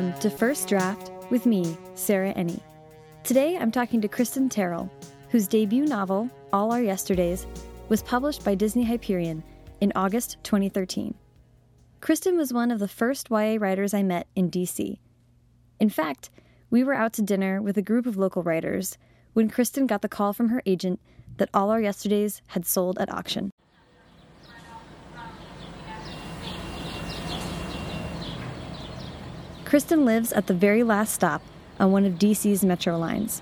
Welcome to First Draft with me, Sarah Ennie. Today I'm talking to Cristin Terrill, whose debut novel, All Our Yesterdays, was published by Disney Hyperion in August 2013. Cristin was one of the first YA writers I met in DC. In fact, we were out to dinner with a group of local writers when Cristin got the call from her agent that All Our Yesterdays had sold at auction. Cristin lives at the very last stop on one of DC's metro lines.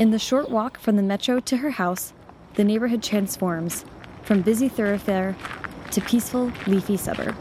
In the short walk from the metro to her house, the neighborhood transforms from busy thoroughfare to peaceful, leafy suburb.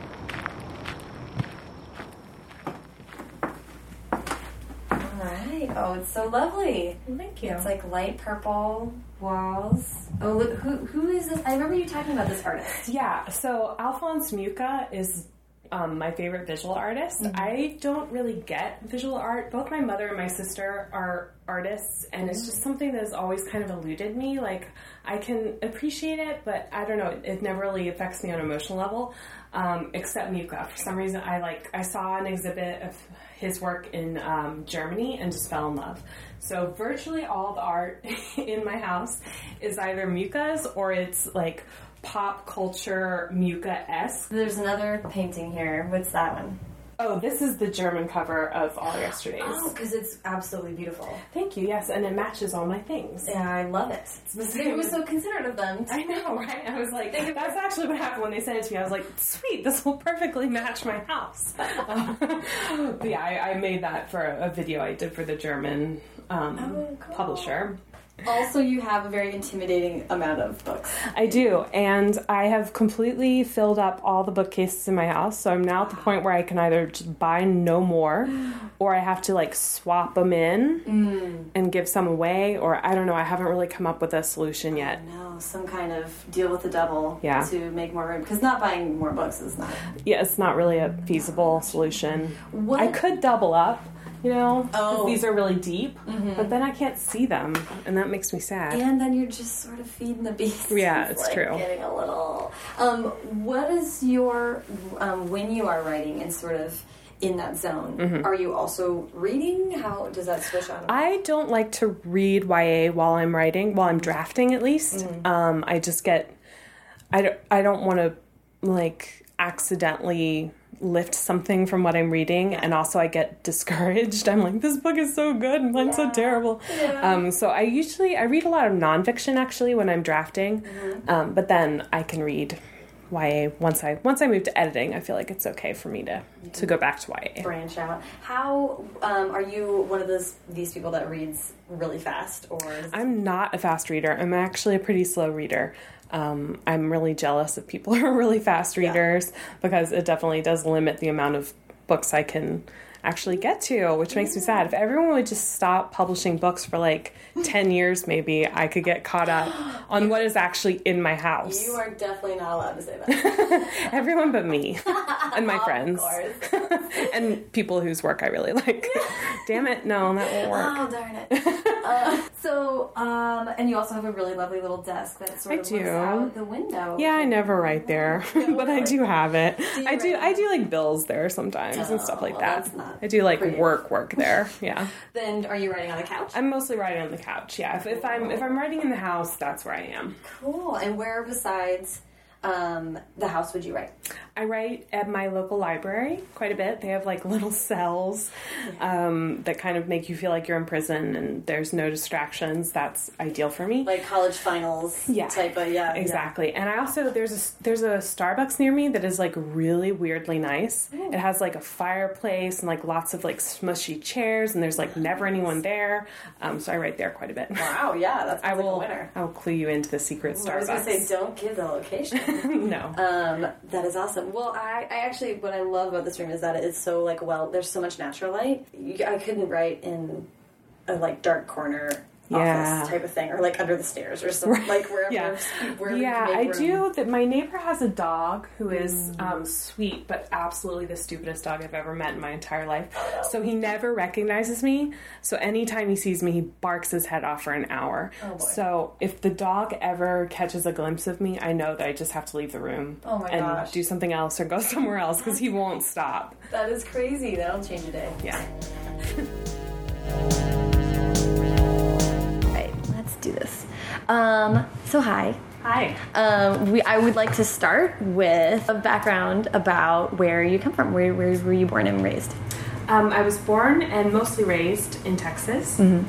All right. Oh, it's so lovely. Thank you. It's like light purple walls. Oh, look, who who is this? I remember you talking about this artist. yeah, so Alphonse Mucha is um, my favorite visual artist. I don't really get visual art. Both my mother and my sister are artists, and it's just something that has always kind of eluded me. Like, I can appreciate it, but I don't know, it, it never really affects me on an emotional level, um, except Mucha. For some reason, I like, I saw an exhibit of his work in um, Germany and just fell in love. So virtually all the art in my house is either Mucha's or it's like pop culture Mucha esque. There's another painting here. What's that one? Oh, this is the German cover of All Yesterdays. Oh, because it's absolutely beautiful. Thank you. Yes, and it matches all my things. Yeah, I love it. It was so considerate of them. I know, right? I was like, that's actually what happened when they sent it to me. I was like, sweet, this will perfectly match my house. Um, but yeah, I, I made that for a, a video I did for the German um, Oh, cool. publisher. Also, you have a very intimidating amount of books. I do, and I have completely filled up all the bookcases in my house. So I'm now at the point where I can either just buy no more, or I have to like swap them in mm. and give some away, or I don't know. I haven't really come up with a solution yet. No, some kind of deal with the devil Yeah. to make more room. Because not buying more books is not. Yeah, it's not really a feasible solution. What- I could double up, you know? Oh. these are really deep, but then I can't see them, and that makes me sad. And then you're just sort of feeding the beast. Yeah, it's like true. Getting a little. Um, what is your um, when you are writing and sort of in that zone? Are you also reading? How does that switch on? I don't like to read YA while I'm writing, while I'm drafting at least. Um, I just get, I don't, I don't want to like accidentally lift something from what I'm reading, and also I get discouraged. I'm like, this book is so good, and mine's so terrible. Um, so I usually I read a lot of nonfiction actually when I'm drafting, um, but then I can read. YA once I once I move to editing, I feel like it's okay for me to to go back to YA. branch out. How um, are you one of those these people that reads really fast, or is, I'm not a fast reader. I'm actually a pretty slow reader. Um, I'm really jealous of people who are really fast readers because it definitely does limit the amount of books I can actually get to, which makes me sad. If everyone would just stop publishing books for like 10 years, maybe I could get caught up on what is actually in my house. you are definitely not allowed to say that? Everyone but me and my friends and people whose work I really like. Damn it, no, that won't work. Oh darn it! And you also have a really lovely little desk that sort I of do. looks out the window. Yeah, I never write there, but I do have it. you I do. I do like bills there sometimes and stuff like well, that. I do like pretty. work work there. Yeah, Then, are you writing on the couch? I'm mostly writing on the couch. Yeah, if, if I'm if I'm writing in the house, that's where I am. Cool. And where besides um, the house would you write? I write at my local library quite a bit. They have like little cells um, that kind of make you feel like you're in prison and there's no distractions. That's ideal for me. Like college finals Yeah. type of yeah. Exactly. And I also there's a there's a Starbucks near me that is like really weirdly nice. It has like a fireplace and like lots of like smushy chairs and there's like never anyone there. Um, so I write there quite a bit. Wow. Yeah. That's I will. I will clue you into the secret starbucks. I was gonna say, don't give the location. no. Um, that is awesome. Well, I, I actually, what I love about this room is that it is so like well. There's so much natural light. I couldn't write in a like dark corner Yeah. office type of thing, or like under the stairs or something, like wherever. Yeah. wherever yeah, I make do. That my neighbor has a dog who is Mm. um, sweet, but absolutely the stupidest dog I've ever met in my entire life. So he never recognizes me. So anytime he sees me, he barks his head off for an hour. Oh, boy. So if the dog ever catches a glimpse of me, I know that I just have to leave the room Oh my and gosh. do something else or go somewhere else because he won't stop. That is crazy. That'll change a day. Yeah. do this. Um, so hi. Hi. Um, we, I would like to start with a background about where you come from. Where, where were you born and raised? Um, I was born and mostly raised in Texas. Mm-hmm.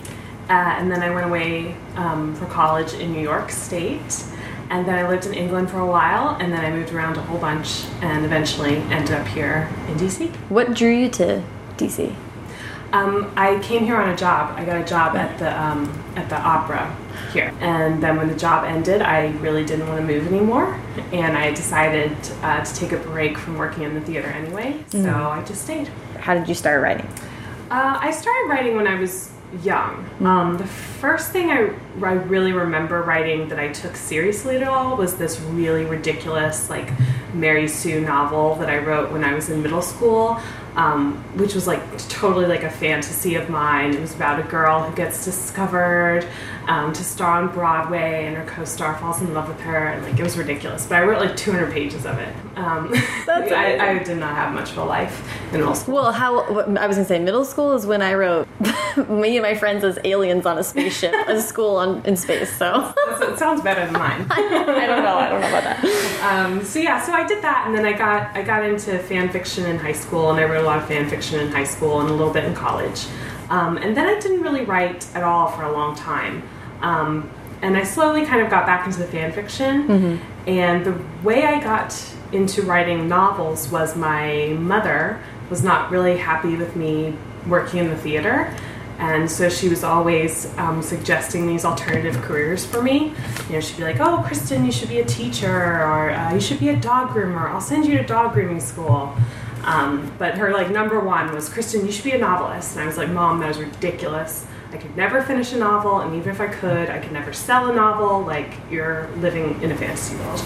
Uh, and then I went away um, for college in New York State. And then I lived in England for a while. And then I moved around a whole bunch and eventually ended up here in DC. What drew you to DC? Um, I came here on a job. I got a job at the um, at the opera here, and then when the job ended, I really didn't want to move anymore, and I decided uh, to take a break from working in the theater anyway. So I just stayed. How did you start writing? Uh, I started writing when I was young. Um, the first thing I, I really remember writing that I took seriously at all was this really ridiculous, like, Mary Sue novel that I wrote when I was in middle school, um, which was like totally like a fantasy of mine. It was about a girl who gets discovered um, to star on Broadway, and her co-star falls in love with her, and like it was ridiculous. But I wrote like 200 pages of it. Um, That's I. I did not have much of a life in middle school. Well, how what, I was gonna say middle school is when I wrote me and my friends as aliens on a spaceship, a school on in space. So it sounds better than mine. I don't know. I don't know about that. Um, so yeah, so I did that, and then I got I got into fan fiction in high school, and I wrote a lot of fan fiction in high school and a little bit in college. Um, and then I didn't really write at all for a long time. Um, and I slowly kind of got back into the fan fiction. And the way I got into writing novels was my mother was not really happy with me working in the theater. And so she was always um, suggesting these alternative careers for me. You know, she'd be like, "Oh, Cristin, you should be a teacher, or uh, you should be a dog groomer. I'll send you to dog grooming school." Um, but her like number one was, "Cristin, you should be a novelist." And I was like, "Mom, that was ridiculous. I could never finish a novel, and even if I could, I could never sell a novel. Like you're living in a fantasy world."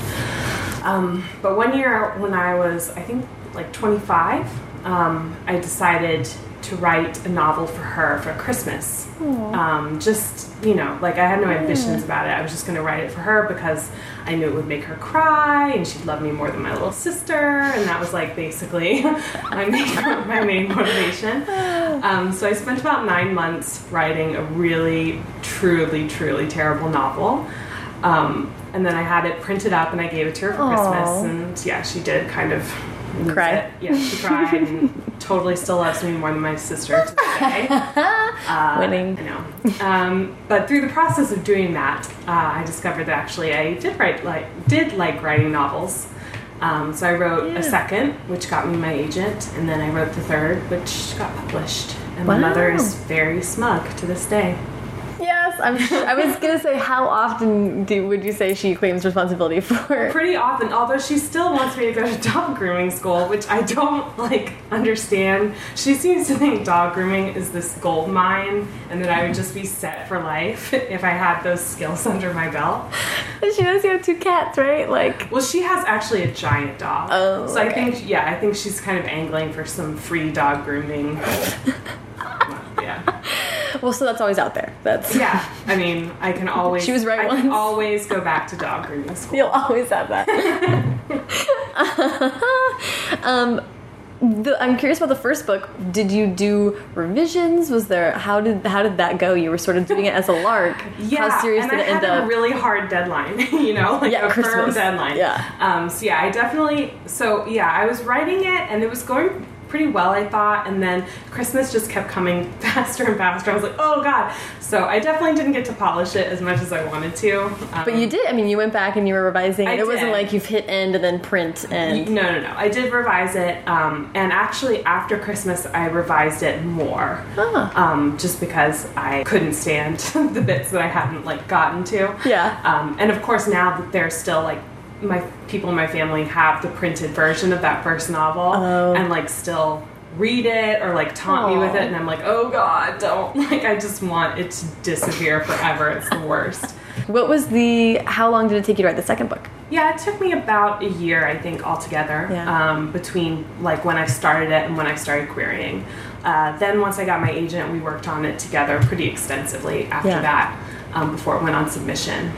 Um, but one year when I was, I think, like 25, um, I decided to write a novel for her for Christmas. Um, just, you know, like I had no ambitions about it. I was just going to write it for her because I knew it would make her cry and she'd love me more than my little sister. And that was like basically my main, my main motivation. Um, so I spent about nine months writing a really, truly, truly terrible novel. Um, and then I had it printed up and I gave it to her for Aw. Christmas. And yeah, she did kind of Cry. it. Yeah, she cried and totally still loves me more than my sister to this day. Uh, Winning. I know. Um, but through the process of doing that, uh, I discovered that actually I did write like did like writing novels. Um, so I wrote Yeah. a second, which got me my agent, and then I wrote the third, which got published. And Wow. my mother is very smug to this day. Yes, I'm. I was gonna say, how often do, would you say she claims responsibility for? Pretty often, although she still wants me to go to dog grooming school, which I don't like understand. She seems to think dog grooming is this gold mine, and that I would just be set for life if I had those skills under my belt. She knows you have two cats, right? Like, Well, she has actually a giant dog. Oh, so I think, yeah, I think she's kind of angling for some free dog grooming. yeah, well, so that's always out there. That's yeah. I mean, I can always. She was right I can always go back to dog grooming school. You'll always have that. um, the, I'm curious about the first book. Did you do revisions? Was there how did how did that go? You were sort of doing it as a lark. Yeah, how serious and did I it end had a up? really hard deadline, you know, like Yeah, a firm Christmas. deadline. Yeah. Um, so yeah, I definitely. So yeah, I was writing it, and it was going pretty well, I thought, and then Christmas just kept coming faster and faster. I was like, oh god. So I definitely didn't get to polish it as much as I wanted to. Um, but you did. I mean, you went back and you were revising. I it wasn't like you've hit end and then print and. No, no, no. I did revise it, um, and actually after Christmas, I revised it more, Ah. um, just because I couldn't stand the bits that I hadn't like gotten to. Yeah. Um, and of course, now that there's still like my people in my family have the printed version of that first novel, Oh. and like still read it or like taunt me with it, and I'm like, oh god, don't like. I just want it to disappear forever. It's the worst. What was the? How long did it take you to write the second book? Yeah, it took me about a year, I think, altogether, Yeah. um, between like when I started it and when I started querying. Uh, then once I got my agent, we worked on it together pretty extensively after Yeah. that, um, before it went on submission.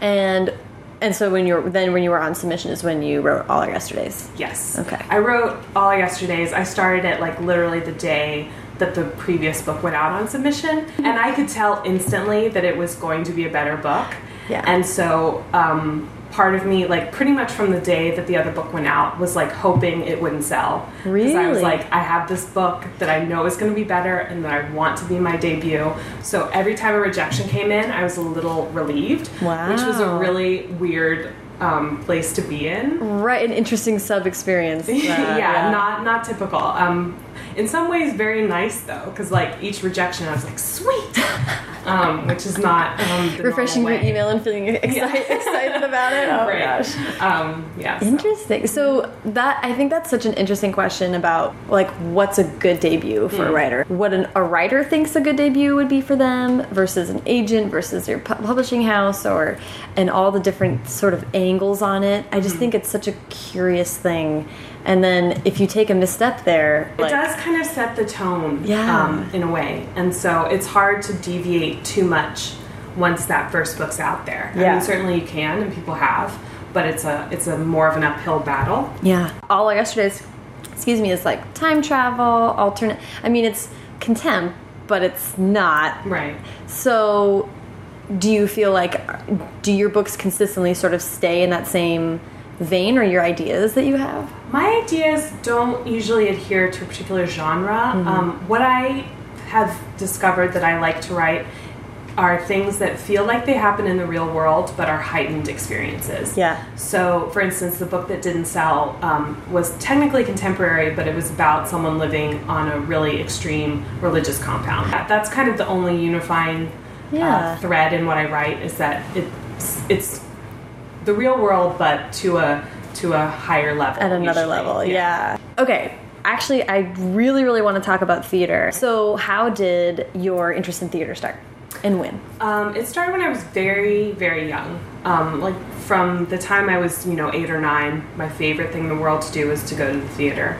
And and so when you were then when you were on submission is when you wrote all our yesterdays. Yes. Okay. I wrote all our yesterdays. I started it like literally the day that the previous book went out on submission, and I could tell instantly that it was going to be a better book. Yeah. And so um, part of me, like pretty much from the day that the other book went out, was like hoping it wouldn't sell. Because I was like, I have this book that I know is going to be better and that I want to be my debut. So every time a rejection came in, I was a little relieved. Which was a really weird um, place to be in. Right, an interesting sub experience. Uh, yeah, not not typical. Um, in some ways, very nice though, because like each rejection, I was like, sweet, um, which is not um, refreshing your email and feeling excited, excited about it. Oh right. my gosh. Um, yeah. Interesting. So that I think that's such an interesting question about like what's a good debut for a writer. What an, a writer thinks a good debut would be for them versus an agent versus your pu- publishing house or and all the different sort of angles on it. I just think it's such a curious thing. And then if you take a misstep there, It like, does kind of set the tone, Yeah. um, in a way, and so it's hard to deviate too much once that first book's out there. I Yeah. mean, certainly you can, and people have, but it's a it's a more of an uphill battle. Yeah. All yesterdays, excuse me, is like time travel, alternate. I mean, it's contempt, but it's not. Right. So, do you feel like do your books consistently sort of stay in that same vein, or your ideas that you have? My ideas don't usually adhere to a particular genre. Mm-hmm. Um, what I have discovered that I like to write are things that feel like they happen in the real world but are heightened experiences. Yeah. So, for instance, the book that didn't sell um, was technically contemporary, but it was about someone living on a really extreme religious compound. That's kind of the only unifying Yeah. uh, thread in what I write is that it's it's the real world, but to a to a higher level. At another usually. level, yeah. Okay. Actually, I really, really want to talk about theater. So, how did your interest in theater start, and when? Um, it started when I was very, very young. Um, like from the time I was, you know, eight or nine, my favorite thing in the world to do was to go to the theater.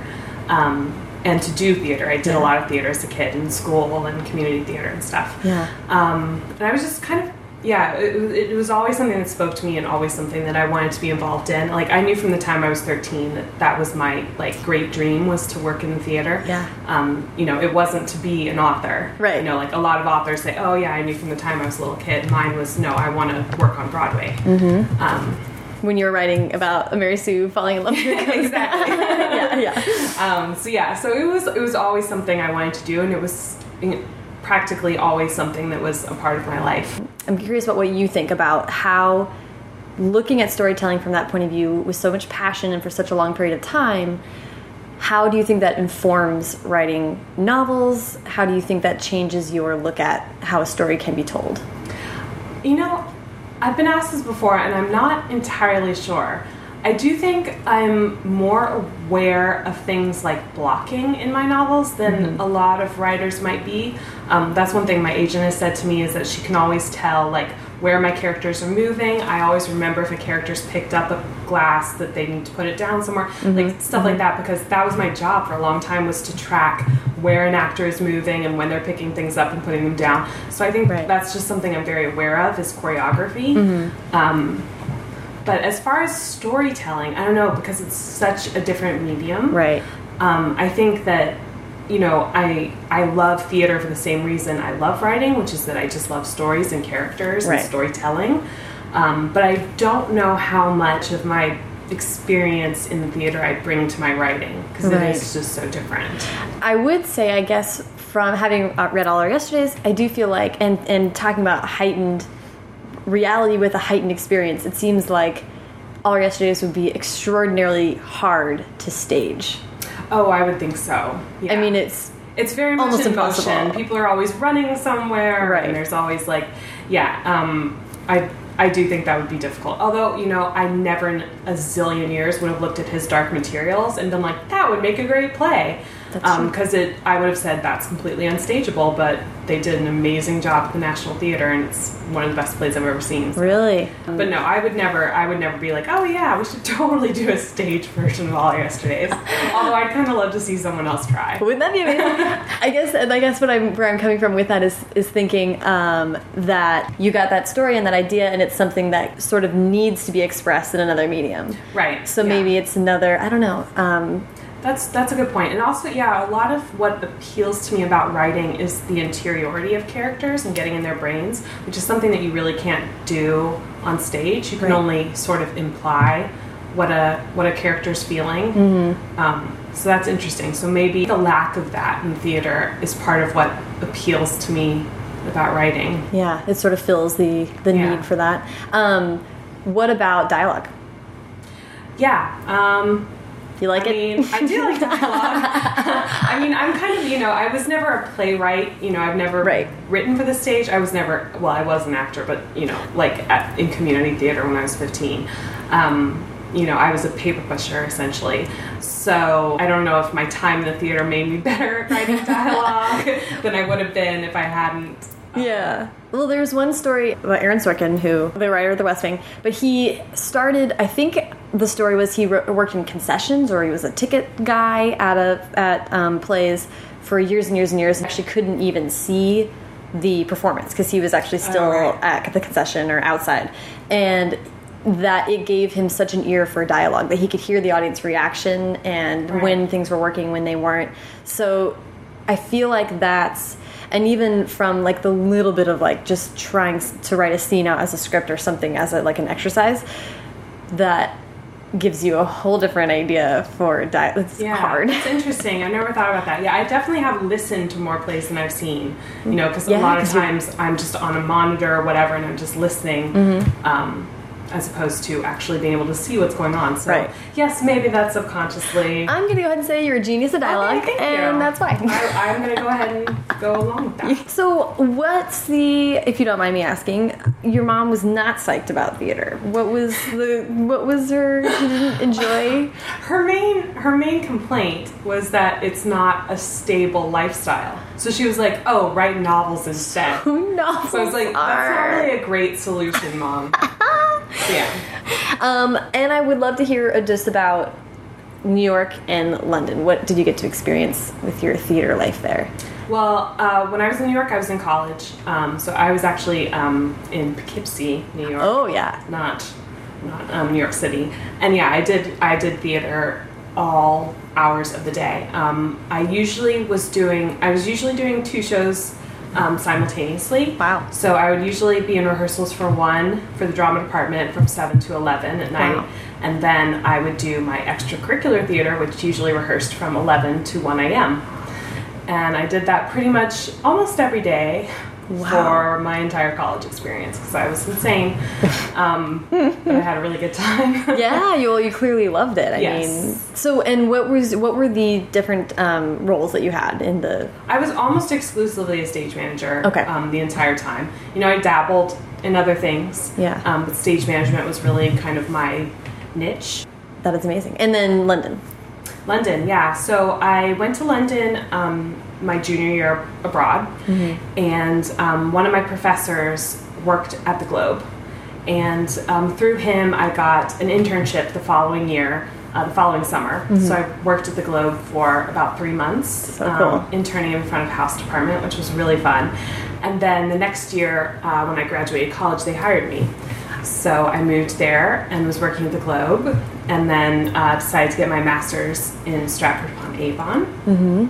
Um, and to do theater. I did Yeah. a lot of theater as a kid in school and community theater and stuff. Yeah. Um, and I was just kind of, yeah, it, was- it was always something that spoke to me and always something that I wanted to be involved in. Like I knew from the time I was 13 that that was my like great dream was to work in the theater. Yeah. Um, you know, it wasn't to be an author. Right. You know, like a lot of authors say, oh yeah, I knew from the time I was a little kid. Mine was, no, I want to work on Broadway. Mm-hmm. Um, When you were writing about Mary Sue falling in love with exactly. yeah, yeah. um, so yeah, so it was it was always something I wanted to do, and it was you know, practically always something that was a part of my life. I'm curious about what you think about how looking at storytelling from that point of view with so much passion and for such a long period of time, how do you think that informs writing novels? How do you think that changes your look at how a story can be told? You know, I've been asked this before, and I'm not entirely sure. I do think I'm more aware of things like blocking in my novels than a lot of writers might be. Um, that's one thing my agent has said to me is that she can always tell like where my characters are moving. I always remember if a character's picked up a glass that they need to put it down somewhere, like stuff like that. Because that was my job for a long time was to track where an actor is moving and when they're picking things up and putting them down. So I think Right. that's just something I'm very aware of is choreography. Um, but as far as storytelling, I don't know because it's such a different medium. Right. Um, I think that you know I I love theater for the same reason I love writing, which is that I just love stories and characters Right. and storytelling. Um, but I don't know how much of my experience in the theater I bring to my writing because Right. it is just so different. I would say, I guess, from having uh, read all our yesterdays, I do feel like, and and talking about heightened reality with a heightened experience, it seems like all our yesterdays would be extraordinarily hard to stage. Oh, I would think so. Yeah. I mean, it's it's very much Almost impossible. motion. People are always running somewhere, Right. And there's always like, yeah. Um, I I do think that would be difficult. Although you know, I never in a zillion years would have looked at his Dark Materials and been like, that would make a great play. Because it I would have said that's completely unstageable, but they did an amazing job at the National Theater, and it's one of the best plays I've ever seen. Really? But no, I would never. I would never be like, oh yeah, we should totally do a stage version of All Yesterdays. Although I'd kind of love to see someone else try. Wouldn't that be amazing? I guess, and I guess what I'm where I'm coming from with that is is thinking um, that you got that story and that idea, and it's something that sort of needs to be expressed in another medium. Right. So yeah. maybe it's another. I don't know. That's that's a good point. And also, yeah, a lot of what appeals to me about writing is the interiority of characters and getting in their brains, which is something that you really can't do on stage. You can Right. only sort of imply what a what a character's feeling. Mm-hmm. Um, so that's interesting. So maybe the lack of that in theater is part of what appeals to me about writing. yeah, it sort of fills the the Yeah. need for that. Um, what about dialogue? Yeah. Um, You like I it? mean, I do like dialogue. I mean, I'm kind of, you know, I was never a playwright. You know, I've never Right. written for the stage. I was never, well, I was an actor, but, you know, like at, in community theater when I was 15. Um, you know, I was a paper pusher essentially. So I don't know if my time in the theater made me better at writing dialogue than I would have been if I hadn't. Yeah. Well, there's one story about Aaron Sorkin, who the writer of The West Wing, but he started. I think the story was he worked in concessions, or he was a ticket guy at a at um, plays for years and years and years. And actually, couldn't even see the performance because he was actually still Oh, right. at the concession or outside, and that it gave him such an ear for dialogue that he could hear the audience reaction and Right. when things were working when they weren't. So I feel like that's and even from like the little bit of like just trying to write a scene out as a script or something as a, like an exercise that gives you a whole different idea for diet. It's Yeah, hard. It's interesting. I've never thought about that. Yeah, I definitely have listened to more plays than I've seen. You know, because Yeah, a lot of times I'm just on a monitor or whatever, and I'm just listening, Mm-hmm. um, as opposed to actually being able to see what's going on. So, Right. yes, maybe that's subconsciously. I'm gonna go ahead and say you're a genius at dialogue, Okay, and you. that's why. I, I'm going to go ahead and go along with that. So, what's the? If you don't mind me asking, your mom was not psyched about theater. What was the? What was her? She didn't enjoy. Her main her main complaint was that it's not a stable lifestyle. So she was like, "Oh, write novels instead." Who knows? So I was like, "That's not really a great solution, mom." yeah. Um, and I would love to hear uh, just about New York and London. What did you get to experience with your theater life there? Well, uh, when I was in New York, I was in college. Um, so I was actually um, in Poughkeepsie, New York. Oh yeah, not not um, New York City. And yeah, I did I did theater all hours of the day. Um, I usually was doing I was usually doing two shows um, simultaneously. Wow. So I would usually be in rehearsals for one for the drama department from seven to eleven at night. Wow. And then I would do my extracurricular theater, which usually rehearsed from 11 to 1 a.m. And I did that pretty much almost every day Wow. for my entire college experience because I was insane. Um, but I had a really good time. yeah. You well, you clearly loved it. I Yes. mean, so and what was what were the different um, roles that you had in the? I was almost exclusively a stage manager Okay. um, the entire time. You know, I dabbled in other things. Yeah. Um, but stage management was really kind of my niche. That is amazing. And then London. London, yeah. So I went to London um, my junior year abroad, and um, one of my professors worked at the Globe, and um, through him I got an internship the following year. Uh, the following summer, so I worked at the Globe for about three months, um, cool. interning in front of House Department, which was really fun. And then the next year, uh, when I graduated college, they hired me. So I moved there and was working at the Globe, and then uh, decided to get my master's in Stratford upon Avon. Mm-hmm.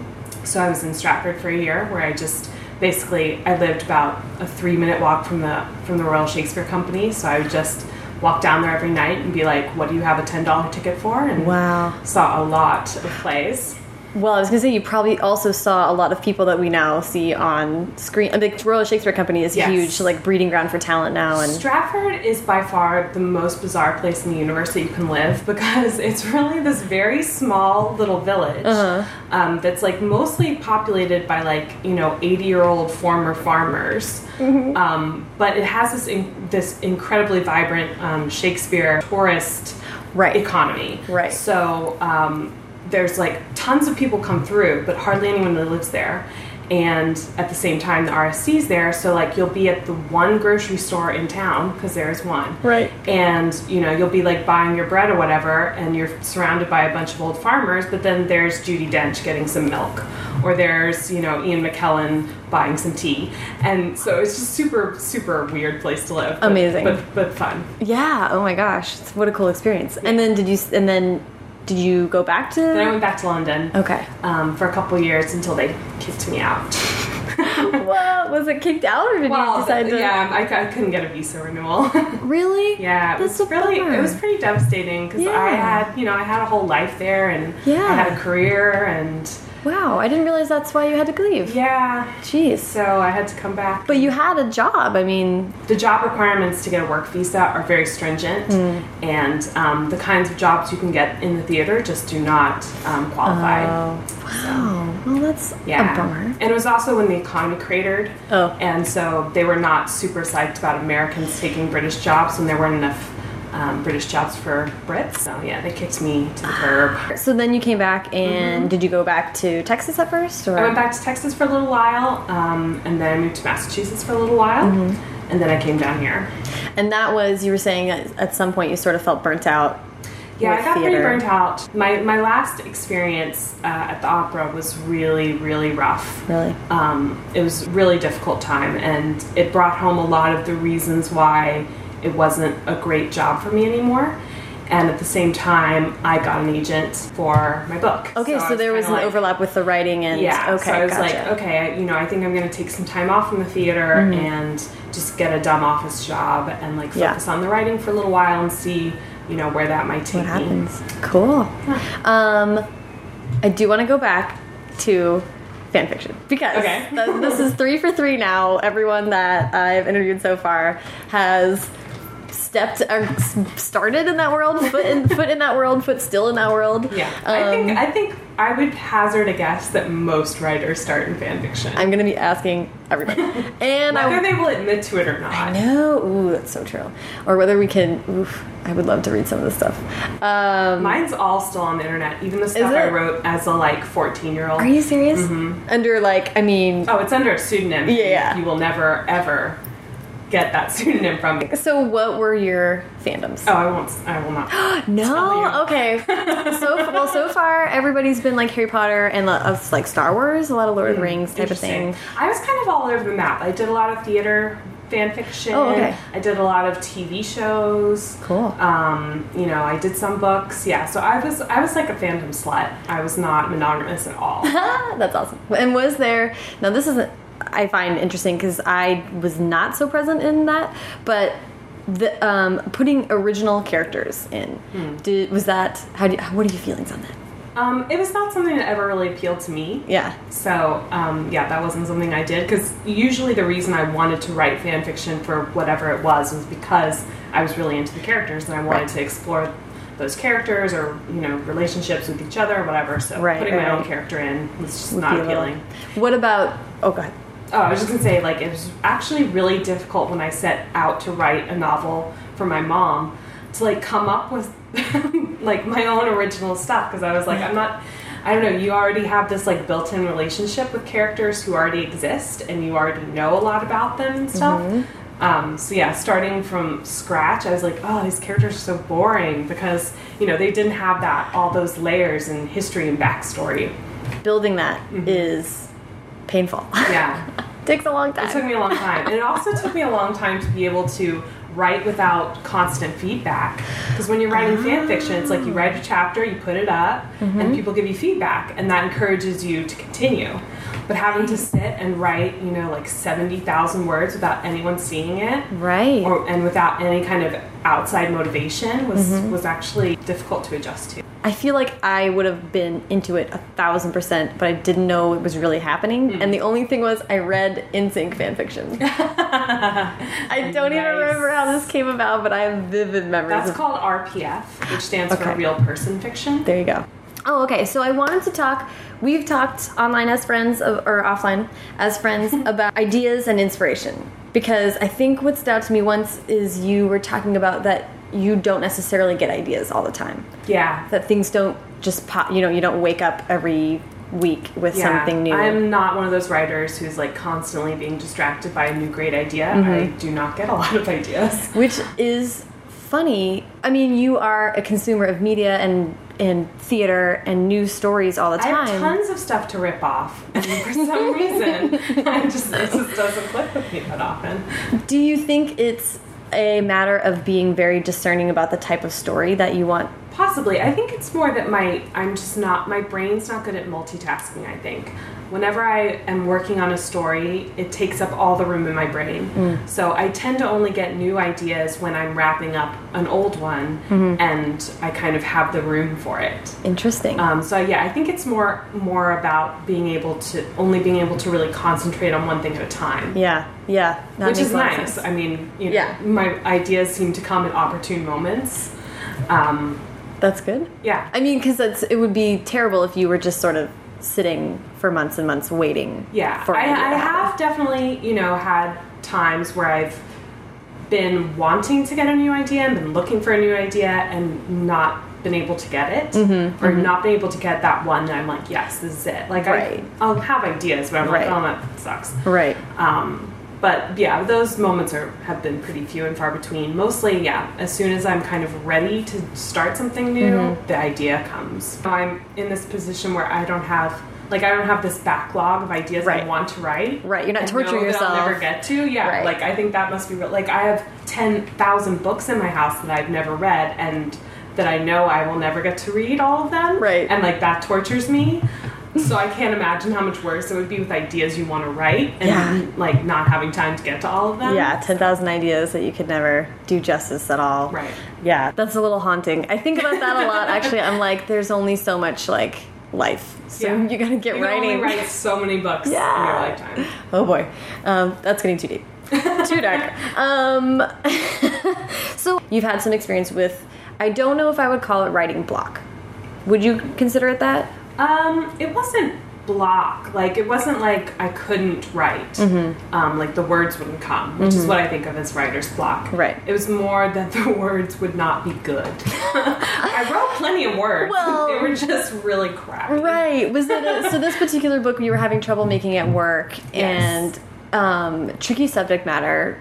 So I was in Stratford for a year, where I just basically I lived about a three minute walk from the from the Royal Shakespeare Company. So I would just walk down there every night and be like, "What do you have a ten dollar ticket for?" And Wow. saw a lot of plays. Well, I was gonna say you probably also saw a lot of people that we now see on screen. The Royal Shakespeare Company is Yes. huge, like breeding ground for talent now, and Stratford is by far the most bizarre place in the universe that you can live because it's really this very small little village Uh-huh. um, that's like mostly populated by like you know eighty year old former farmers, Mm-hmm. um, but it has this in, this incredibly vibrant um, Shakespeare tourist Right. economy. Right. So. Um, there's like tons of people come through, but hardly anyone that lives there. And at the same time, the RSC's there, so like you'll be at the one grocery store in town because there's one, Right. And you know you'll be like buying your bread or whatever, and you're surrounded by a bunch of old farmers. But then there's Judi Dench getting some milk, or there's you know Ian McKellen buying some tea, and so it's just super super weird place to live. but- Amazing. but but fun. Yeah. Oh my gosh, what a cool experience. And then did you? And then did you go back to? Then I went back to London. Okay. Um, for a couple years until they kicked me out. Well, was it kicked out, or did you well, decide to? yeah, I, I couldn't get a visa renewal. Really? yeah, it That's was really bummer. it was pretty devastating because I had you know I had a whole life there and Yeah. I had a career and Wow, I didn't realize that's why you had to leave. yeah, Jeez. so I had to come back. But you had a job. I mean, the job requirements to get a work visa are very stringent, Hmm. and um, the kinds of jobs you can get in the theater just do not um, qualify. oh, wow. Well, that's Yeah. a bummer. And it was also when the economy cratered. Oh. And so they were not super psyched about Americans taking British jobs when there weren't enough um, British jobs for Brits. So yeah, they kicked me to the curb. So then you came back, and did you go back to Texas at first, or? I went back to Texas for a little while, um, and then I moved to Massachusetts for a little while, Mm-hmm. and then I came down here. And that was you were saying at, at some point you sort of felt burnt out. Yeah, I got theater. pretty burnt out. My my last experience uh, at the opera was really really rough. Really? Um, it was a really difficult time, and it brought home a lot of the reasons why it wasn't a great job for me anymore. And at the same time, I got an agent for my book. Okay, so, I there was an like- overlap with the writing and yeah, okay, so I was gotcha. like, okay, I- you know, I think I'm going to take some time off from the theater and just get a dumb office job and like Yeah. focus on the writing for a little while and see, you know, where that might take what me. happens? Cool. Um, I do want to go back to fan fiction because Okay. th- this is three for three now. Everyone that I've interviewed so far has stepped or started in that world, foot in foot in that world, foot still in that world. Yeah, I think Um, I think I would hazard a guess that most writers start in fan fiction. I'm gonna be asking everybody, and I Whether they will admit to it or not. I know. Ooh, that's so true. Or whether we can. Oof, I would love to read some of this stuff. Um, Mine's all still on the internet, even the stuff I wrote as a like 14 year old. are you serious? Under like, I mean, Oh, it's under a pseudonym. Yeah. You will never ever get that pseudonym from me. so what were your fandoms? Oh, I won't. I will not. No, okay. so well, so far everybody's been like Harry Potter and of like Star Wars, a lot of Lord of the Rings type of Hmm, thing. I was kind of all over the map. I did a lot of theater fan fiction. Oh, okay. I did a lot of TV shows. Cool. Um, you know, I did some books. Yeah, so I was I was like a fandom slut. I was not monogamous at all. That's awesome. And was there now? This isn't. I find interesting because I was not so present in that, but the um, putting original characters in Hmm. did was that? How do you, what are your feelings on that? Um, it was not something that ever really appealed to me. Yeah. So um, yeah, that wasn't something I did because usually the reason I wanted to write fan fiction for whatever it was was because I was really into the characters and I wanted Right. to explore those characters or you know relationships with each other or whatever. So Right, putting right, my own character in was just Would not be a little- appealing. What about? Oh god. Oh, I was just gonna say like it was actually really difficult when I set out to write a novel for my mom to like come up with like my own original stuff because I was like I'm not I don't know you already have this like built-in relationship with characters who already exist and you already know a lot about them and stuff. Um, so yeah, starting from scratch, I was like, oh, these characters are so boring because you know they didn't have that all those layers and history and backstory. Building that is Mm-hmm. Painful. Yeah. Takes a long time. It took me a long time. And it also took me a long time to be able to write without constant feedback. Because when you're writing fan fiction, it's like you write a chapter, you put it up, and mm-hmm. people give you feedback, and that encourages you to continue. But having to sit and write, you know, like 70,000 words without anyone seeing it, Right. or, and without any kind of outside motivation was, was actually difficult to adjust to. I feel like I would have been into it a thousand percent, but I didn't know it was really happening. Hmm. And the only thing was, I read NSYNC fan fiction. I don't even remember how this came about, but I have vivid memories. That's called RPF, which stands for Real Person Fiction. There you go. Oh, okay. So I wanted to talk. We've talked online as friends, of, or offline as friends, about ideas and inspiration. Because I think what stood out to me once is you were talking about that you don't necessarily get ideas all the time. Yeah. That things don't just pop. You know, you don't wake up every week with Yeah, something new. I'm not one of those writers who's like constantly being distracted by a new great idea. Mm-hmm. I do not get a lot of ideas. which is funny. I mean, you are a consumer of media and and theater and news stories all the time. I have tons of stuff to rip off, and for some reason, I just it just doesn't click with me that often. Do you think it's a matter of being very discerning about the type of story that you want? Possibly, I think it's more that my I'm just not my brain's not good at multitasking. I think whenever I am working on a story, it takes up all the room in my brain. Mm. So I tend to only get new ideas when I'm wrapping up an old one, Mm-hmm. and I kind of have the room for it. Interesting. Um, so yeah, I think it's more more about being able to only being able to really concentrate on one thing at a time. yeah, yeah, Which is a lot of nice. I mean, you know, Yeah. my ideas seem to come at opportune moments. Um, That's good. yeah, I mean, because it would be terrible if you were just sort of sitting for months and months waiting. Yeah, for I, I have definitely, you know, had times where I've been wanting to get a new idea and been looking for a new idea and not been able to get it, Mm-hmm, or not been able to get that one that I'm like, yes, this is it. Like Right. I, I'll have ideas, but I'm Right. like, oh, that sucks. Right. Um, but yeah, those moments are have been pretty few and far between. Mostly, yeah, as soon as I'm kind of ready to start something new, Mm-hmm. the idea comes. I'm in this position where I don't have like I don't have this backlog of ideas Right. I want to write. Right, you're not torturing that I'll yourself. never get to. Yeah, Right. like I think that must be real. Like I have ten thousand books in my house that I've never read and that I know I will never get to read all of them. Right. And like that tortures me. So I can't imagine how much worse it would be with ideas you want to write and Yeah. like not having time to get to all of them. Yeah, 10,000 ideas that you could never do justice at all. Right. Yeah, that's a little haunting. I think about that a lot, actually. I'm like, there's only so much, like, life. So Yeah. you gotta get you writing. only write so many books Yeah. in your lifetime. Oh boy, um, that's getting too deep, too dark. Um, so you've had some experience with. I don't know if I would call it writing block. Would you consider it that? Um, it wasn't block. Like it wasn't like I couldn't write. Mm-hmm. Um, like the words wouldn't come, which is what I think of as writer's block. Right. It was more that the words would not be good. I wrote plenty of words. Well- they were just really crap. Right. Was it a, so? This particular book you were having trouble making it work, Yes. and um, tricky subject matter.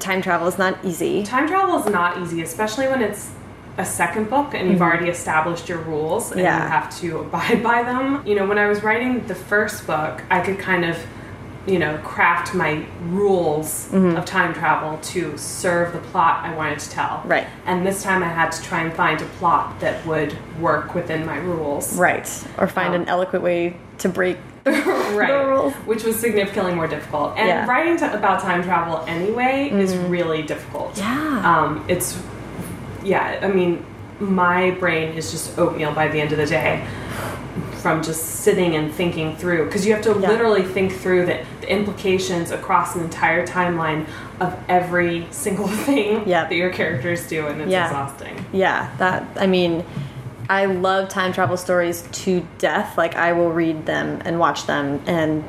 Time travel is not easy. Time travel is not easy, especially when it's a second book and you've already established your rules and Mm-hmm. Yeah. you have to abide by them. You know, when I was writing the first book, I could kind of, you know, craft my rules Mm-hmm. of time travel to serve the plot I wanted to tell. Right. And this time I had to try and find a plot that would work within my rules. Right. Or find Um, an eloquent way to break. right. rules. Which was significantly more difficult. And Yeah. writing about time travel anyway is really difficult. Yeah. Um, it's, yeah, I mean, my brain is just oatmeal by the end of the day from just sitting and thinking through. Because you have to Yeah. literally think through the, the implications across an entire timeline of every single thing Yep. that your characters do, and it's Yeah. exhausting. Yeah, that I mean, I love time travel stories to death. Like I will read them and watch them and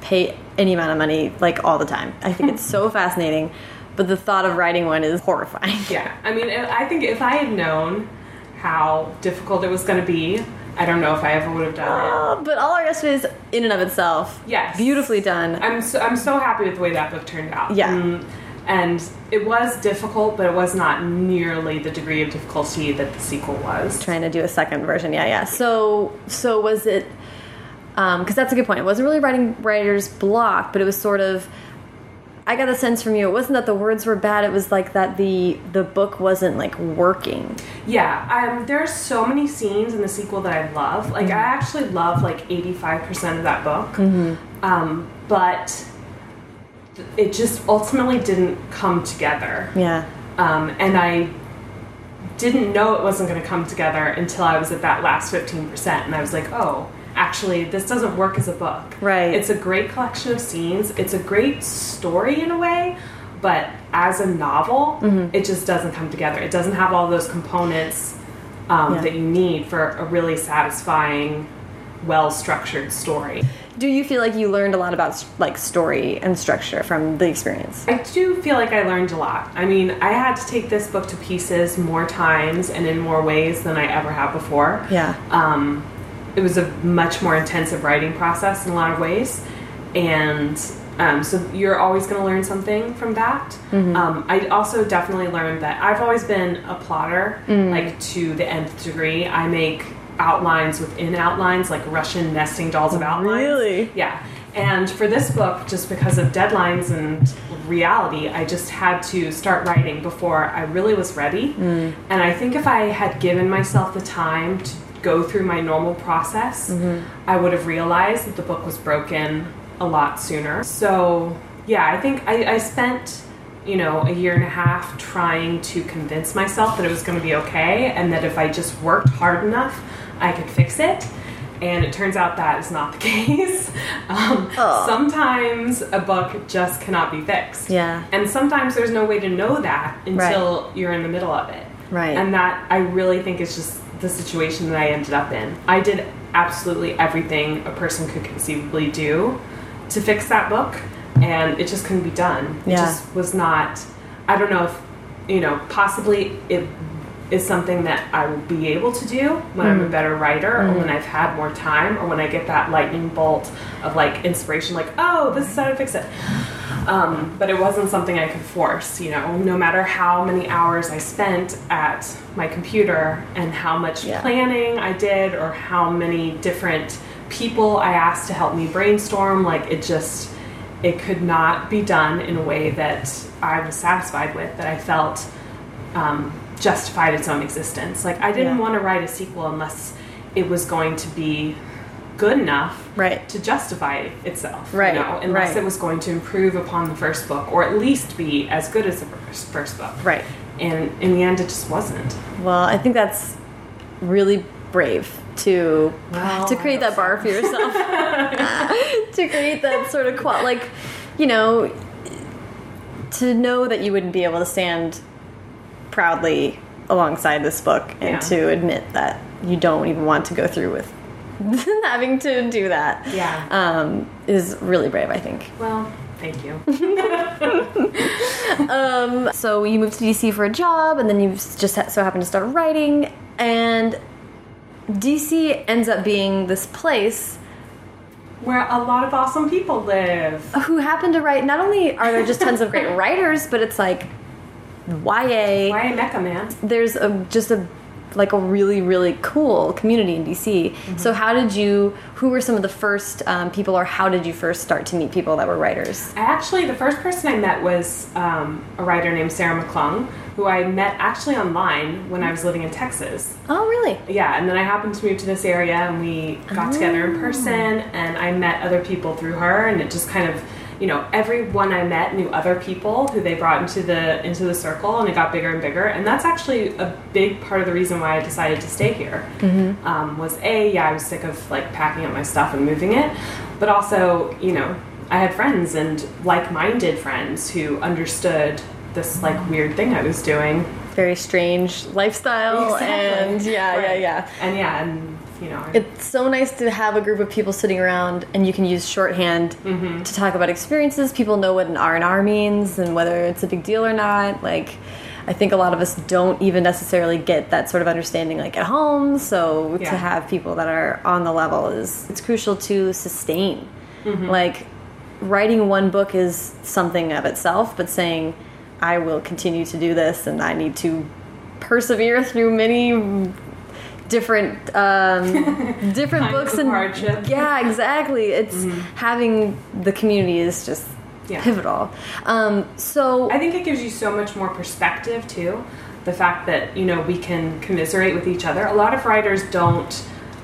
pay any amount of money like all the time. I think it's so fascinating, but the thought of writing one is horrifying. Yeah, I mean, I think if I had known how difficult it was going to be, I don't know if I ever would have done it. Uh, but all our yesterdays, in and of itself, Yes. beautifully done. I'm so, I'm so happy with the way that book turned out. Yeah. Mm, and it was difficult, but it was not nearly the degree of difficulty that the sequel was. trying to do a second version. Yeah, yeah. So, so was it? Because that's a good point. It wasn't really writing writer's block, but it was sort of. I got the sense from you. It wasn't that the words were bad. It was like that the the book wasn't like working. Yeah, um, there are so many scenes in the sequel that I love. Like, Mm-hmm. I actually love like 85% of that book. Um, but it just ultimately didn't come together. Yeah. Um, and I didn't know it wasn't going to come together until I was at that last 15%. And I was like, oh, actually, this doesn't work as a book. Right. It's a great collection of scenes, it's a great story in a way, but as a novel, Mm-hmm. it just doesn't come together. It doesn't have all those components um, Yeah. that you need for a really satisfying, well structured story. do you feel like you learned a lot about like story and structure from the experience? I do feel like I learned a lot. I mean, I had to take this book to pieces more times and in more ways than I ever have before. Yeah. Um, it was a much more intensive writing process in a lot of ways, and um, so you're always going to learn something from that. Mm-hmm. Um, I also definitely learned that I've always been a plotter, Mm. like to the nth degree. I make outlines within outlines, like Russian nesting dolls of outlines. Really? Yeah. And for this book, just because of deadlines and reality, I just had to start writing before I really was ready. Mm. And I think if I had given myself the time to go through my normal process, Mm-hmm. I would have realized that the book was broken a lot sooner. So, yeah, I think I, I spent, you know, a year and a half trying to convince myself that it was going to be okay and that if I just worked hard enough, I could fix it. And it turns out that is not the case. Um, Oh. Sometimes a book just cannot be fixed. Yeah. And sometimes there's no way to know that until you're in the middle of it. Right. And that I really think is just the situation that I ended up in. I did absolutely everything a person could conceivably do to fix that book, and it just couldn't be done. It just was not. I don't know if, you know, possibly it is something that I will be able to do when I'm a mm. better writer or mm. when I've had more time or when I get that lightning bolt of like inspiration, like, oh, this is how to fix it. Um, but it wasn't something I could force, you know, no matter how many hours I spent at my computer and how much Yeah. planning I did or how many different people I asked to help me brainstorm, like it just, it could not be done in a way that I was satisfied with, that I felt um, justified its own existence. Like I didn't Yeah. want to write a sequel unless it was going to be good enough Right. to justify itself. Right, You know, unless right. it was going to improve upon the first book or at least be as good as the first, first book. Right. And in the end, it just wasn't. Well, I think that's really brave to Well, to create that bar for yourself. to create that sort of qual like, you know, to know that you wouldn't be able to stand proudly alongside this book and Yeah. to admit that you don't even want to go through with having to do that. Yeah. Um, is really brave, I think. Well, thank you. Um, so you moved to DC for a job, and then you just so happened to start writing, and DC ends up being this place Where a lot of awesome people live. who happen to write. Not only are there just tons of great writers, but it's like YA. Why Mecca, man? There's a just a like a really really cool community in DC. So how did you? Who were some of the first um, people, or how did you first start to meet people that were writers? I actually, the first person I met was um, a writer named Sarah McClung, who I met actually online when I was living in Texas. Oh, really? Yeah, and then I happened to move to this area and we got together in person and I met other people through her and it just kind of you know, everyone I met knew other people who they brought into the into the circle and it got bigger and bigger. And that's actually a big part of the reason why I decided to stay here. Um, was A, yeah, I was sick of like packing up my stuff and moving it. But also, you know, I had friends and like-minded friends who understood this like weird thing I was doing Very strange lifestyle, Exactly. and yeah, yeah, yeah. and yeah, and you know, It's so nice to have a group of people sitting around, and you can use shorthand mm-hmm. to talk about experiences. People know what an R and R means, and whether it's a big deal or not. Like, I think a lot of us don't even necessarily get that sort of understanding, like at home. So Yeah. to have people that are on the level is it's crucial to sustain. Mm-hmm. Like, writing one book is something of itself, but saying I will continue to do this, and I need to persevere through many different um, different books and hardship. yeah exactly it's having the community is just Yeah. pivotal um, so I think it gives you so much more perspective too. The fact that you know we can commiserate with each other. A lot of writers don't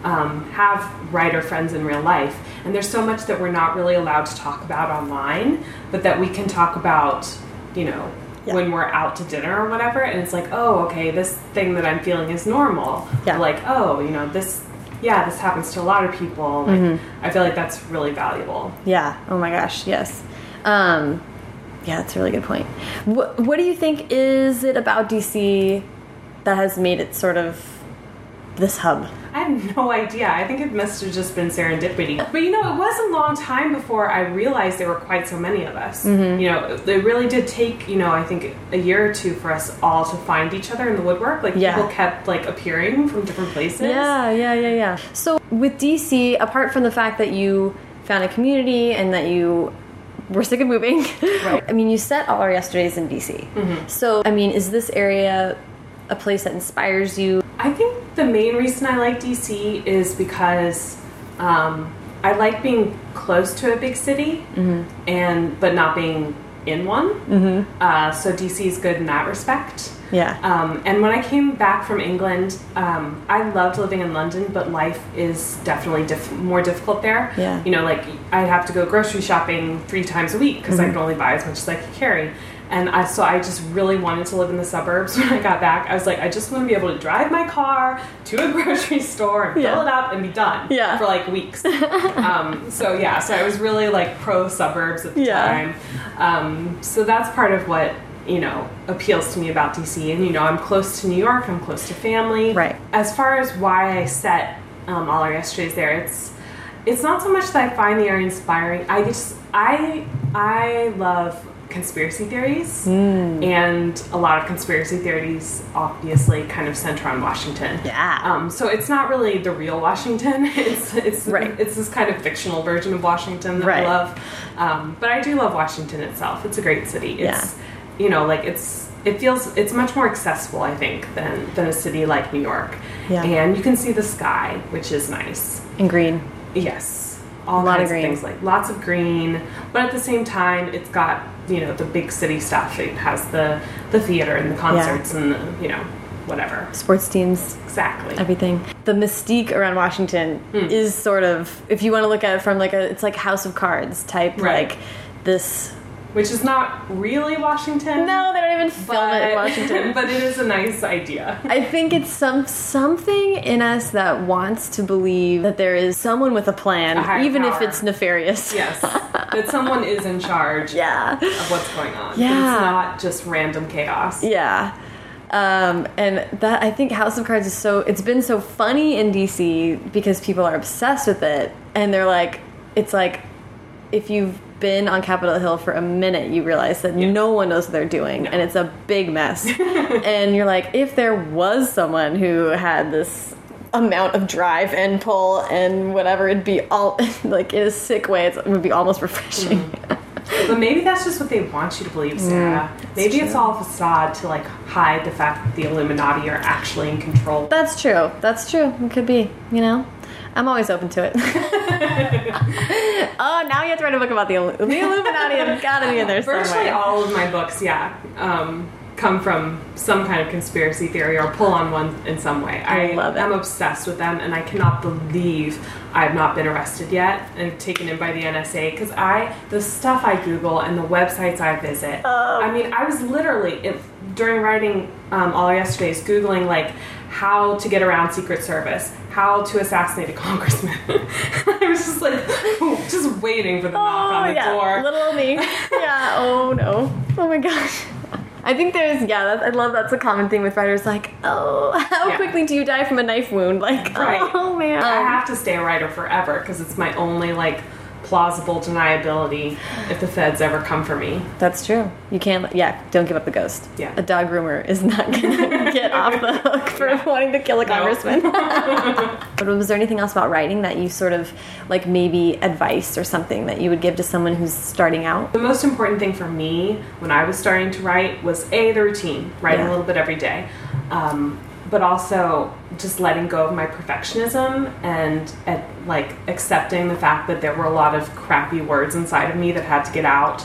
um, have writer friends in real life, and there's so much that we're not really allowed to talk about online, but that we can talk about, you know. Yeah. When we're out to dinner or whatever, and it's like, oh, okay, this thing that I'm feeling is normal. Yeah. Like, oh, you know, this, yeah, this happens to a lot of people. Like, Mm-hmm. I feel like that's really valuable. yeah oh my gosh yes um, yeah that's a really good point what, what do you think is it about dc that has made it sort of this hub? I have no idea. I think it must have just been serendipity. But you know, it was a long time before I realized there were quite so many of us. Mm-hmm. You know, it really did take, you know, I think a year or two for us all to find each other in the woodwork. Like Yeah. people kept like appearing from different places. Yeah, yeah, yeah, yeah. So with DC, apart from the fact that you found a community and that you were sick of moving, Right. I mean, you set all our yesterdays in DC. So, I mean, is this area a place that inspires you? I think the main reason I like DC is because um, I like being close to a big city, and but not being in one. Mm-hmm. Uh, so DC is good in that respect. Yeah. Um, and when I came back from England, um, I loved living in London, but life is definitely diff- more difficult there. Yeah. You know, like I'd have to go grocery shopping three times a week because I could only buy as much as I could carry. And I, so I just really wanted to live in the suburbs when I got back. I was like, I just want to be able to drive my car to a grocery store and Yeah. fill it up and be done Yeah. for like weeks. um, so yeah, so I was really like pro suburbs at the Yeah. time. Um, so that's part of what you know appeals to me about DC. And you know, I'm close to New York. I'm close to family. Right. As far as why I set um, all our yesterdays there, it's it's not so much that I find the area inspiring. I just I I love conspiracy theories Hmm. and a lot of conspiracy theories obviously kind of center on Washington. Yeah. Um, so it's not really the real Washington. It's it's Right. it's this kind of fictional version of Washington that Right. I love. Um, but I do love Washington itself. It's a great city. It's you know like it's it feels it's much more accessible I think than than a city like New York. Yeah. And you can see the sky, which is nice. and green. Yes. All A lot of green. things like lots of green, but at the same time, it's got you know the big city stuff. It has the the theater and the concerts and the you know whatever. Sports teams, Exactly. everything. The mystique around Washington hmm. is sort of, if you want to look at it from like a, it's like House of Cards type, Right. like this. Which is not really Washington. No, they don't even film it in Washington. but it is a nice idea. I think it's some something in us that wants to believe that there is someone with a plan, A even if it's nefarious. Yes, that someone is in charge Yeah. of what's going on. That Yeah. it's not just random chaos. Yeah. Um, and that I think House of Cards is so it's been so funny in DC because people are obsessed with it and they're like it's like if you've been on Capitol Hill for a minute you realize that no one knows what they're doing and it's a big mess. and you're like if there was someone who had this amount of drive and pull and whatever it'd be all like in a sick way it's, it would be almost refreshing. Mm-hmm. But maybe that's just what they want you to believe, mm, Sarah. maybe it's all a facade to like hide the fact that the Illuminati are actually in control. That's true. That's true. It could be, you know? I'm always open to it. oh, now you have to write a book about the, the Illuminati. It's got to be in there Virtually all of my books, yeah, um, come from some kind of conspiracy theory or pull on one in some way. I love it. I'm obsessed with them, and I cannot believe I've not been arrested yet and taken in by the NSA because I the stuff I Google and the websites I visit. Oh. I mean, I was literally it, during writing um, all yesterday's googling like how to get around Secret Service. How to assassinate a congressman. I was just like, just waiting for the oh, knock on the Oh, yeah. door. Little me. Yeah. Oh, no. Oh, my gosh. I think there's, yeah, I love that's a common thing with writers. Like, oh, how Yeah. quickly do you die from a knife wound? Like, Right. oh, man. I have to stay a writer forever because it's my only like plausible deniability if the feds ever come for me. That's true. You can't. Yeah, don't give up the ghost. Yeah. a dog groomer is not gonna get off the hook for wanting to kill a No. congressman. but was there anything else about writing that you sort of like maybe advice or something that you would give to someone who's starting out? The most important thing for me when I was starting to write was a the routine, writing Yeah. a little bit every day, um, but also just letting go of my perfectionism and, and like accepting the fact that there were a lot of crappy words inside of me that had to get out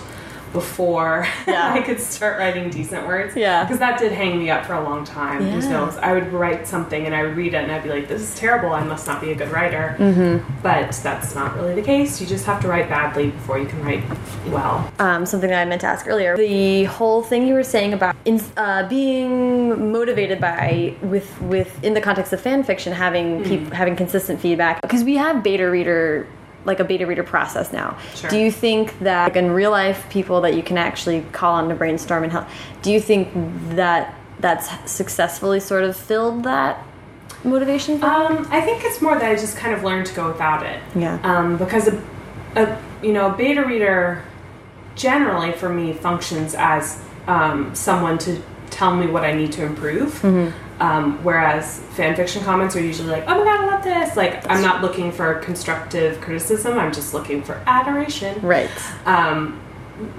before Yeah. I could start writing decent words. Yeah. Because that did hang me up for a long time. Yeah. knows? I would write something and I would read it and I'd be like, this is terrible. I must not be a good writer. Mm-hmm. But that's not really the case. You just have to write badly before you can write well. Um, something that I meant to ask earlier. The whole thing you were saying about in, uh, being motivated by with with in the context of fan fiction having peop having consistent feedback because we have beta reader like a beta reader process now. Sure. Do you think that like, in real life people that you can actually call on to brainstorm and help? Do you think that that's successfully sort of filled that? motivation? Um, I think it's more that I just kind of learned to go without it. Yeah. Um, because a, a you know a beta reader generally for me functions as um, someone to tell me what I need to improve. Um, whereas fan fiction comments are usually like, "Oh my god, I love this!" Like I'm not looking for constructive criticism. I'm just looking for adoration. Right. Um,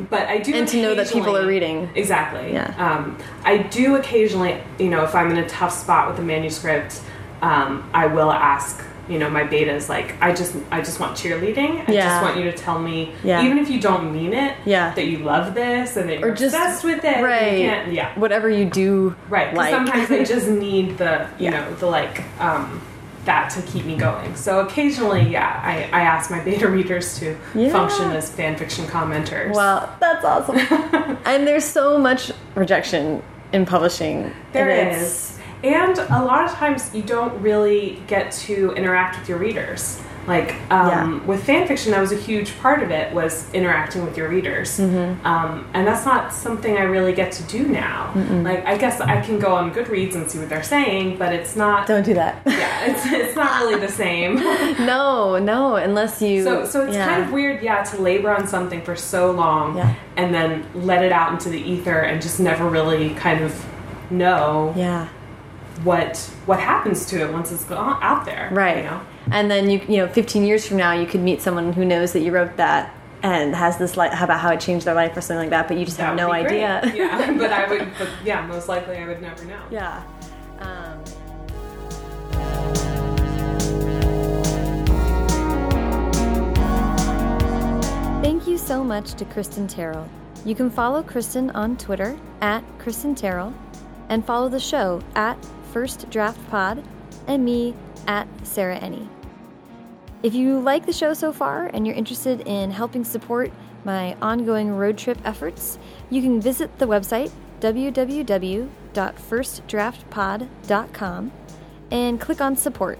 but I do And to know that people are reading. Exactly. Yeah. Um, I do occasionally, you know, if I'm in a tough spot with a manuscript, um, I will ask, you know, my beta is like, I just, I just want cheerleading. I Yeah. just want you to tell me, Yeah. even if you don't mean it, Yeah. that you love this and that you're Or just- obsessed with it. right. You can't, yeah. Whatever you do, Right. Like. sometimes I just need the, you know, the like, um, that to keep me going. So occasionally, yeah, I, I ask my beta readers to Yeah. function as fan fiction commenters. Wow, that's awesome. and there's so much rejection in publishing. There is, And a lot of times you don't really get to interact with your readers. Like um, Yeah. with fan fiction, that was a huge part of it was interacting with your readers, Mm-hmm. um, and that's not something I really get to do now. Like I guess I can go on Goodreads and see what they're saying, but it's not. Don't do that. yeah, it's it's not really the same. no, no, unless you. So, so it's yeah. kind of weird, yeah, to labor on something for so long Yeah. and then let it out into the ether and just never really kind of know Yeah. What what happens to it once it's gone out there. Right. You know. And then you, you know, 15 years from now, you could meet someone who knows that you wrote that and has this like about how it changed their life or something like that, but you just That have no be great. idea. yeah, but I would. But yeah, most likely I would never know. yeah. Um, Thank you so much to Cristin Terrill. You can follow Cristin on Twitter at Cristin Terrill and follow the show at First Draft Pod and me at Sarah Enni. If you like the show so far and you're interested in helping support my ongoing road trip efforts, you can visit the website www.firstdraftpod.com and click on support.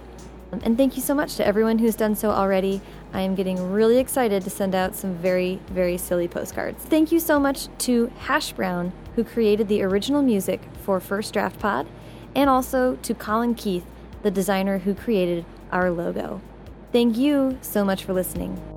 And thank you so much to everyone who's done so already. I am getting really excited to send out some very, very silly postcards. Thank you so much to Hash Brown, who created the original music for First Draft Pod, and also to Colin Keith, the designer who created our logo. Thank you so much for listening.